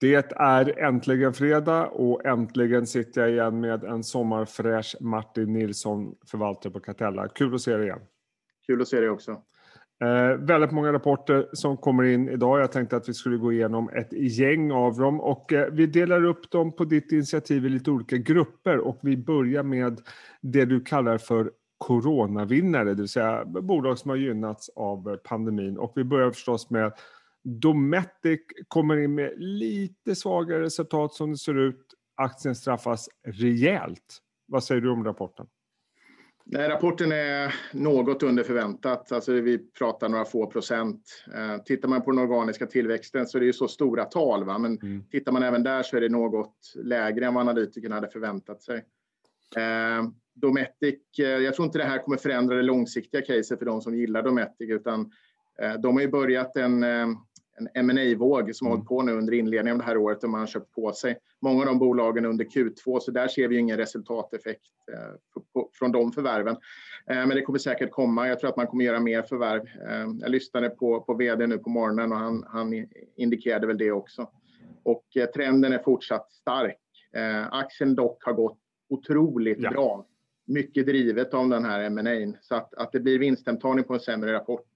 Det är äntligen fredag och äntligen sitter jag igen med en sommarfräsch Martin Nilsson, förvaltare på Catella. Kul att se dig igen. Kul att se dig också. Eh, väldigt många rapporter som kommer in idag. Jag tänkte att vi skulle gå igenom ett gäng av dem och eh, vi delar upp dem på ditt initiativ i lite olika grupper och vi börjar med det du kallar för coronavinnare, det vill säga bolag som har gynnats av pandemin. Och vi börjar förstås med Dometic kommer in med lite svagare resultat som det ser ut. Aktien straffas rejält. Vad säger du om rapporten? Nej, rapporten är något under förväntat. Alltså vi pratar några få procent. Eh, tittar man på den organiska tillväxten så är det ju så stora tal. Va? Men mm. tittar man även där så är det något lägre än vad analytikerna hade förväntat sig. Eh, Dometic, eh, jag tror inte det här kommer förändra det långsiktiga caset för de som gillar Dometic utan eh, de har ju börjat en eh, en ma våg som har hållit på nu under inledningen av det här året och man har köpt på sig många av de bolagen under Q2 så där ser vi ingen resultateffekt eh, från de förvärven. Eh, men det kommer säkert komma. Jag tror att man kommer göra mer förvärv. Eh, jag lyssnade på, på vd nu på morgonen och han, han indikerade väl det också. Och trenden är fortsatt stark. Aktien dock har gått otroligt ja. bra. Mycket drivet av den här M&A. Så att, att det blir vinsthemtagning på en sämre rapport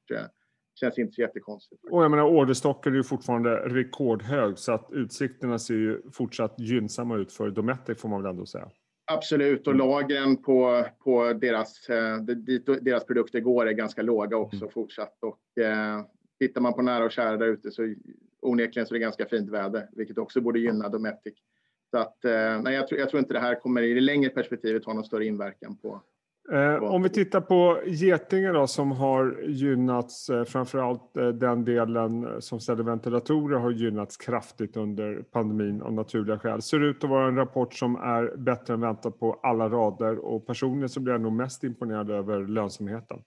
känns inte så jättekonstigt. Och jag menar orderstocken är ju fortfarande rekordhög så att utsikterna ser ju fortsatt gynnsamma ut för Dometic får man väl ändå säga. Absolut, och lagren på, på deras, eh, dit deras produkter går är ganska låga också mm. fortsatt. Och, eh, tittar man på nära och kära där ute så onekligen så är det ganska fint väder, vilket också borde gynna Dometic. Så att, eh, nej, jag, tror, jag tror inte det här kommer i det längre perspektivet ha någon större inverkan på, om vi tittar på Getinge då, som har gynnats, eh, framförallt eh, den delen som ställer ventilatorer har gynnats kraftigt under pandemin av naturliga skäl. Ser ut att vara en rapport som är bättre än väntat på alla rader och personligen så blir jag nog mest imponerad över lönsamheten.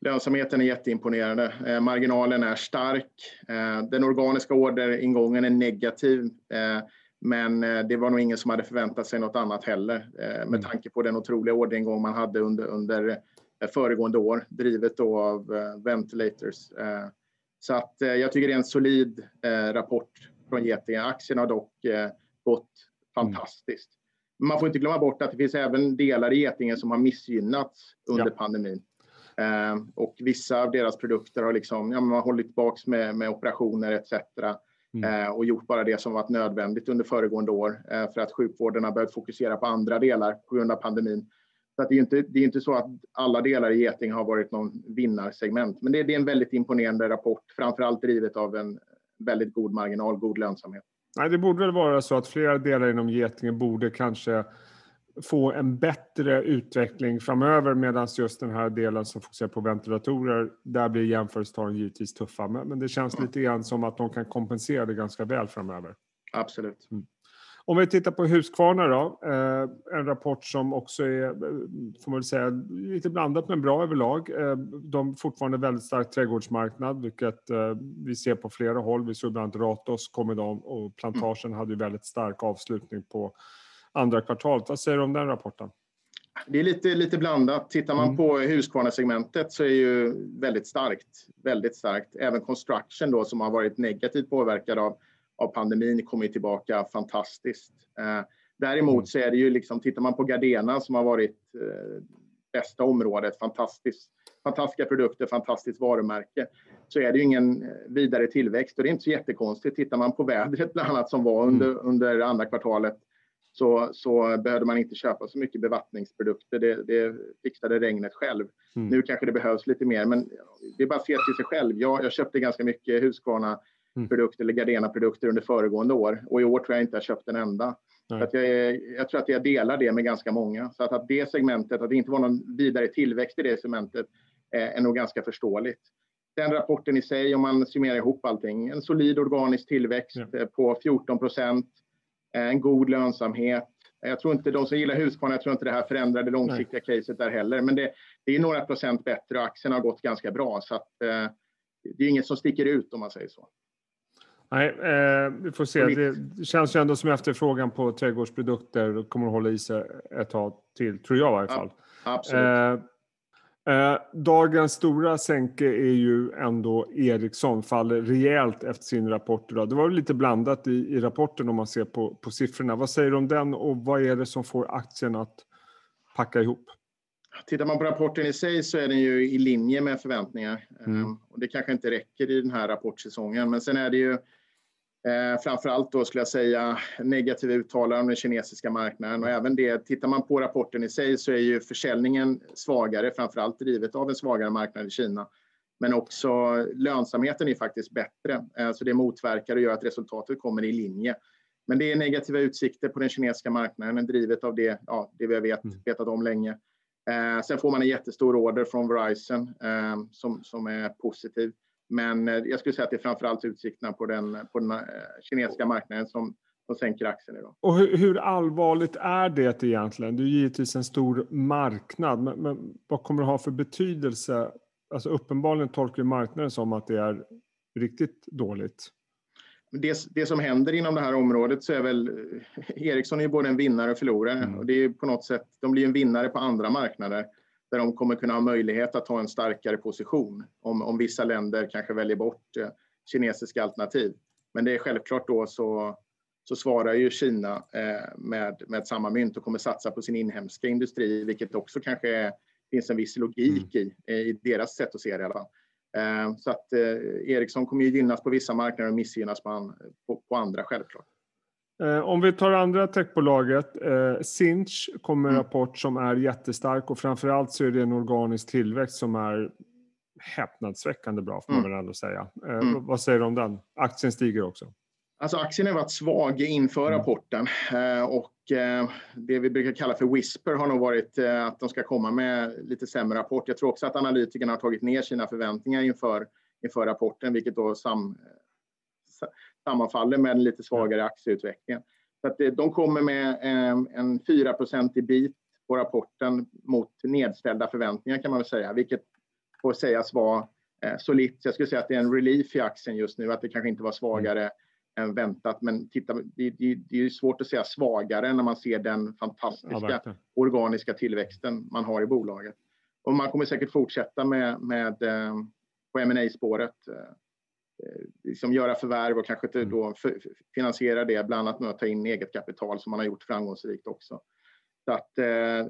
Lönsamheten är jätteimponerande. Eh, marginalen är stark. Eh, den organiska orderingången är negativ. Eh, men eh, det var nog ingen som hade förväntat sig något annat heller eh, med mm. tanke på den otroliga orderingång man hade under, under eh, föregående år, drivet då av ventilators. Så att jag tycker det är en solid rapport från Getinge. Aktien har dock gått fantastiskt. Men man får inte glömma bort att det finns även delar i Getinge som har missgynnats under ja. pandemin. Och vissa av deras produkter har liksom, ja, man har hållit tillbaka med, med operationer etc. Mm. Eh, och gjort bara det som varit nödvändigt under föregående år eh, för att sjukvården har börjat fokusera på andra delar på grund av pandemin. Så det, är inte, det är inte så att alla delar i Geting har varit någon vinnarsegment, men det, det är en väldigt imponerande rapport, framför allt drivet av en väldigt god marginal, god lönsamhet. Nej, det borde väl vara så att flera delar inom Getinge borde kanske få en bättre utveckling framöver medan just den här delen som fokuserar på ventilatorer, där blir jämförelsetalen givetvis tuffa. Men, det känns lite grann som att de kan kompensera det ganska väl framöver. Absolut. Mm. Om vi tittar på Husqvarna då, eh, en rapport som också är, eh, får man väl säga, lite blandat men bra överlag. Eh, de fortfarande väldigt stark trädgårdsmarknad, vilket vi ser på flera håll. Vi såg bland annat Ratos kom idag och Plantagen hade ju väldigt stark avslutning på andra kvartalet. Vad säger du om den rapporten? Det är lite, lite blandat. Tittar man mm. på Husqvarna-segmentet så är det ju väldigt starkt. Väldigt starkt. Även construction då som har varit negativt påverkad av, av pandemin kommer tillbaka fantastiskt. Eh, däremot mm. så är det ju liksom, tittar man på Gardena som har varit eh, bästa området, fantastiskt, fantastiska produkter, fantastiskt varumärke, så är det ju ingen eh, vidare tillväxt och det är inte så jättekonstigt. Tittar man på vädret bland annat som var under, mm. under andra kvartalet så, så behövde man inte köpa så mycket bevattningsprodukter. Det, det fixade regnet själv. Mm. Nu kanske det behövs lite mer, men det är bara att se till sig själv. Jag, jag köpte ganska mycket Husqvarna-produkter mm. eller Gardena-produkter under föregående år och i år tror jag inte jag köpt en enda. Att jag, jag, tror att jag delar det med ganska många. Så att, att det segmentet, att det inte var någon vidare tillväxt i det segmentet eh, är nog ganska förståeligt. Den rapporten i sig, om man summerar ihop allting, en solid organisk tillväxt ja. på 14 procent Eh, en god lönsamhet. Jag tror inte de som gillar Husqvarna, jag tror inte det här förändrar det långsiktiga Nej. caset där heller. Men det, det, är några procent bättre och aktien har gått ganska bra. Så att, eh, det är inget som sticker ut om man säger så. Nej, eh, vi får se. Det känns ju ändå som efterfrågan på trädgårdsprodukter kommer att hålla i sig ett tag till, tror jag i alla fall. Ja, absolut. Eh, Eh, dagens stora sänke är ju ändå Ericsson, faller rejält efter sin rapport idag. Det var lite blandat i, i rapporten om man ser på, på siffrorna. Vad säger du om den och vad är det som får aktien att packa ihop? Tittar man på rapporten i sig så är den ju i linje med förväntningar. Mm. Och det kanske inte räcker i den här rapportsäsongen, men sen är det ju Eh, framför allt då skulle jag säga negativa uttalanden om den kinesiska marknaden och även det, tittar man på rapporten i sig så är ju försäljningen svagare, framför allt drivet av en svagare marknad i Kina. Men också lönsamheten är faktiskt bättre, eh, så det motverkar och gör att resultatet kommer i linje. Men det är negativa utsikter på den kinesiska marknaden, drivet av det, ja, det vi har vet, mm. vetat om länge. Eh, sen får man en jättestor order från Verizon eh, som, som är positiv. Men eh, jag skulle säga att det är framför allt utsikterna på den, på den eh, kinesiska marknaden som, som sänker aktien idag. Och hur, hur, allvarligt är det egentligen? Det är givetvis en stor marknad, men, men vad kommer det ha för betydelse? Alltså uppenbarligen tolkar marknaden som att det är riktigt dåligt. Det, det, som händer inom det här området så är väl eh, Ericsson är både en vinnare och förlorare mm. och det är på något sätt. De blir en vinnare på andra marknader där de kommer kunna ha möjlighet att ha en starkare position om, om vissa länder kanske väljer bort eh, kinesiska alternativ. Men det är självklart då så, så svarar ju Kina eh, med, med samma mynt och kommer satsa på sin inhemska industri, vilket också kanske är, finns en viss logik mm. i, i deras sätt att se det i alla fall. Eh, så att eh, Ericsson kommer ju gynnas på vissa marknader och missgynnas på, på, på andra självklart. Eh, om vi tar andra techbolaget, eh, Sinch kommer en mm. rapport som är jättestark och framförallt så är det en organisk tillväxt som är häpnadsväckande bra får man mm. väl ändå säga. Eh, mm. Vad säger du om den? Aktien stiger också. Alltså aktien har varit svag inför mm. rapporten och det vi brukar kalla för whisper har nog varit att de ska komma med lite sämre rapport. Jag tror också att analytikerna har tagit ner sina förväntningar inför, inför rapporten, vilket då sam, sammanfaller med en lite svagare aktieutveckling. Så att de kommer med eh, en 4% i bit på rapporten mot nedställda förväntningar kan man väl säga, vilket får sägas vara eh, solitt. Jag skulle säga att det är en relief i aktien just nu, att det kanske inte var svagare än väntat. Men titta, det, det, det är svårt att säga svagare när man ser den fantastiska ja, organiska tillväxten man har i bolaget. Och man kommer säkert fortsätta med, med eh, på ma spåret Eh, liksom göra förvärv och kanske mm. då finansiera det bland annat med att ta in eget kapital som man har gjort framgångsrikt också. Så att eh,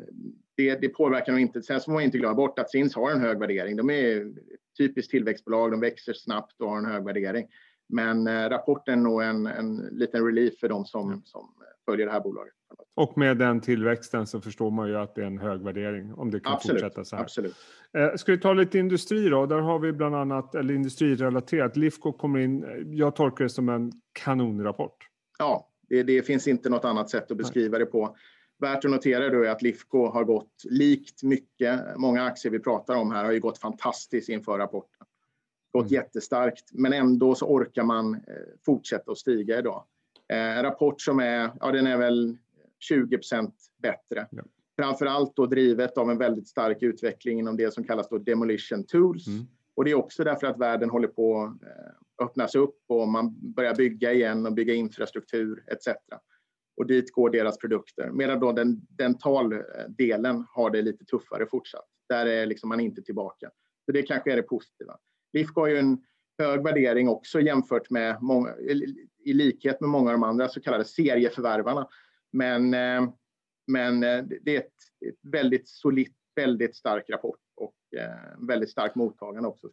det, det, påverkar nog inte. Sen får man inte glömma bort att Sins har en hög värdering. De är typiskt tillväxtbolag, de växer snabbt och har en hög värdering. Men eh, rapporten är nog en, en liten relief för de som, som följer det här bolaget. Och med den tillväxten så förstår man ju att det är en hög värdering om det kan absolut, fortsätta så här. Absolut. Eh, ska vi ta lite industri då? Där har vi bland annat, eller industrirelaterat, Lifco kommer in, jag tolkar det som en kanonrapport. Ja, det, det finns inte något annat sätt att beskriva Nej. det på. Värt att notera då är att Lifco har gått likt mycket, många aktier vi pratar om här har ju gått fantastiskt inför rapporten. Gått mm. jättestarkt, men ändå så orkar man eh, fortsätta att stiga idag. Eh, en rapport som är, ja den är väl 20% bättre. Ja. Framför allt då drivet av en väldigt stark utveckling inom det som kallas då demolition tools. Mm. Och det är också därför att världen håller på att eh, öppnas upp och man börjar bygga igen och bygga infrastruktur etc. Och dit går deras produkter. Medan då den dentaldelen har det lite tuffare fortsatt. Där är liksom man inte tillbaka. Så det kanske är det positiva. Lifco har ju en hög värdering också jämfört med många, i likhet med många av de andra så kallade serieförvärvarna men, eh, men eh, det är ett, ett väldigt solitt, väldigt stark rapport och eh, väldigt starkt mottagande också.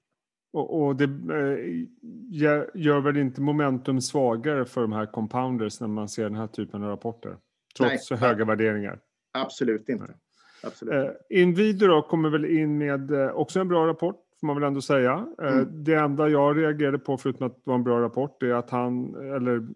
Och, och det gör väl inte momentum svagare för de här compounders när man ser den här typen av rapporter? Trots Nej. höga värderingar? Absolut inte. Absolut. Eh, Inwido då kommer väl in med också en bra rapport får man väl ändå säga. Mm. Det enda jag reagerade på, förutom att det var en bra rapport, är att han, eller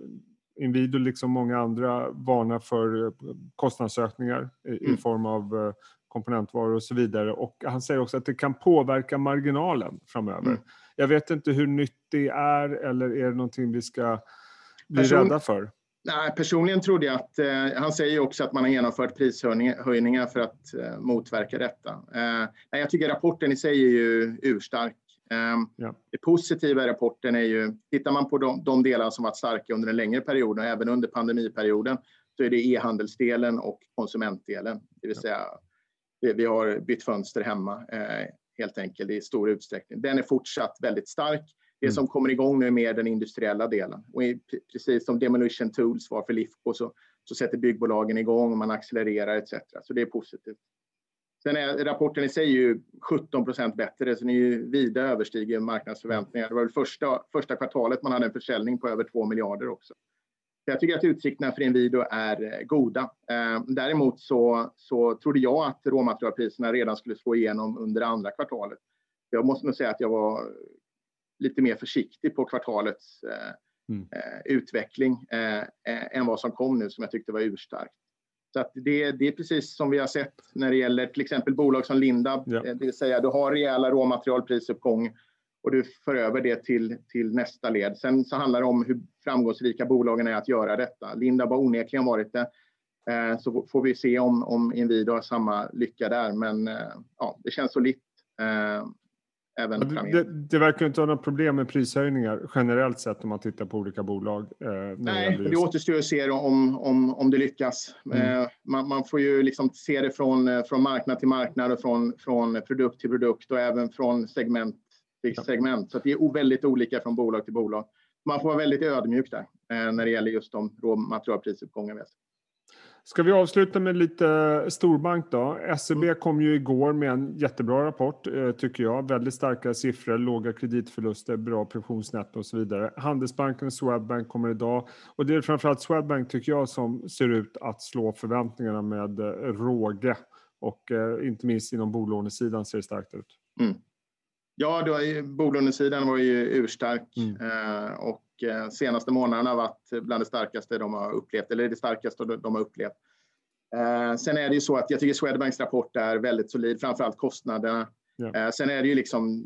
Inwido liksom många andra varnar för eh, kostnadsökningar i, mm. i form av eh, komponentvaror och så vidare. Och han säger också att det kan påverka marginalen framöver. Mm. Jag vet inte hur nytt det är eller är det någonting vi ska bli Person... rädda för? Nej, personligen trodde jag att, eh, han säger också att man har genomfört prishöjningar för att eh, motverka detta. Eh, jag tycker rapporten i sig är ju urstark. Ehm, ja. Det positiva i rapporten är ju, tittar man på de, de delar som varit starka under en längre period och även under pandemiperioden, så är det e-handelsdelen och konsumentdelen. Det vill säga, vi har bytt fönster hemma. Eh, helt enkelt i stor utsträckning. Den är fortsatt väldigt stark. Det mm. som kommer igång nu är mer den industriella delen. Och precis som Demolition Tools var för Lifco så, så sätter byggbolagen igång, man accelererar etc. Så det är positivt. Sen är rapporten i sig ju 17 procent bättre, så den är ju vida överstiger marknadsförväntningar. Det var väl första, första kvartalet man hade en försäljning på över 2 miljarder också. Så jag tycker att utsikterna för Inwido är eh, goda. Eh, däremot så, så trodde jag att råmaterialpriserna redan skulle slå igenom under andra kvartalet. Jag måste nog säga att jag var lite mer försiktig på kvartalets eh, mm. utveckling än vad som kom nu som jag tyckte var urstarkt. Så att det, det är precis som vi har sett när det gäller till exempel bolag som Lindab, ja. det vill säga du har rejäla råmaterialprisuppgång och du för över det till, till nästa led. Sen så handlar det om hur framgångsrika bolagen är att göra detta. Lindab har onekligen varit det. Eh, så får vi se om, om Inwido har samma lycka där, men eh, ja, det känns solitt. Eh, även det, det, det, verkar inte ha några problem med prishöjningar generellt sett om man tittar på olika bolag. Eh, Nej, det återstår att se om, om, om det lyckas. Mm. Eh, man, man, får ju liksom se det från, från marknad till marknad och från, från produkt till produkt och även från segment segment. Så det är väldigt olika från bolag till bolag. Man får vara väldigt ödmjuk där eh, när det gäller just de råmaterialprisuppgångar Ska vi avsluta med lite storbank då? SEB mm. kom ju igår med en jättebra rapport eh, tycker jag. Väldigt starka siffror, låga kreditförluster, bra pensionsnetto och så vidare. Handelsbanken och Swedbank kommer idag och det är framförallt Swedbank tycker jag som ser ut att slå förväntningarna med eh, råge och inte minst inom bolånesidan ser det starkt ut. Mm. Ja, bolånesidan var ju urstark mm. eh, och eh, senaste månaderna har varit bland det starkaste de har upplevt, eller det starkaste de har upplevt. Eh, sen är det ju så att jag tycker Swedbanks rapport är väldigt solid, framförallt kostnaderna. Ja. Eh, sen är det ju liksom,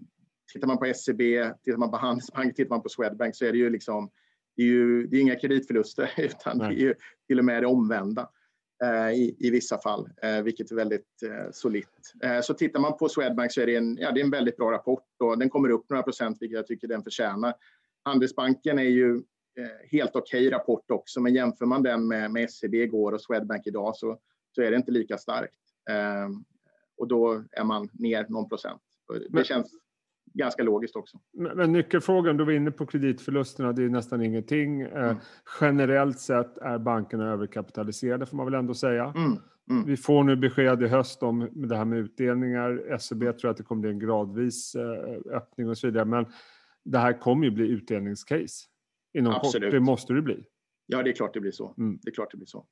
tittar man på SEB, tittar man på Handelsbanken, tittar man på Swedbank så är det ju liksom, det är ju det är inga kreditförluster utan Nej. det är ju till och med det omvända. I, i vissa fall, vilket är väldigt eh, solitt. Så tittar man på Swedbank så är det en, ja, det är en väldigt bra rapport och den kommer upp några procent, vilket jag tycker den förtjänar. Handelsbanken är ju helt okej okay rapport också, men jämför man den med, med SEB igår och Swedbank idag så, så är det inte lika starkt. Och då är man ner någon procent. Det men, känns ganska logiskt också. Men, men nyckelfrågan, du var inne på kreditförlusterna, det är nästan ingenting. Eh, mm. generellt sett är bankerna överkapitaliserade får man väl ändå säga. Mm. Mm. Vi får nu besked i höst om det här med utdelningar. SEB tror att det kommer bli en gradvis eh, öppning och så vidare. Men det här kommer ju bli utdelningscase inom Absolut. kort. Det måste det bli. Ja, det är klart det blir så. Mm. Det är klart det blir så.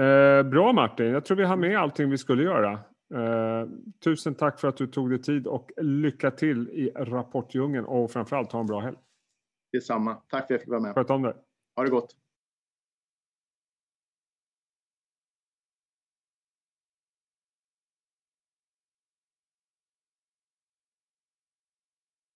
Eh, bra Martin, jag tror vi har med allting vi skulle göra. Uh, tusen tack för att du tog dig tid och lycka till i rapportdjungeln och framförallt ha en bra helg. Detsamma. Tack för att jag fick vara med. Sköt om dig. Ha det gott.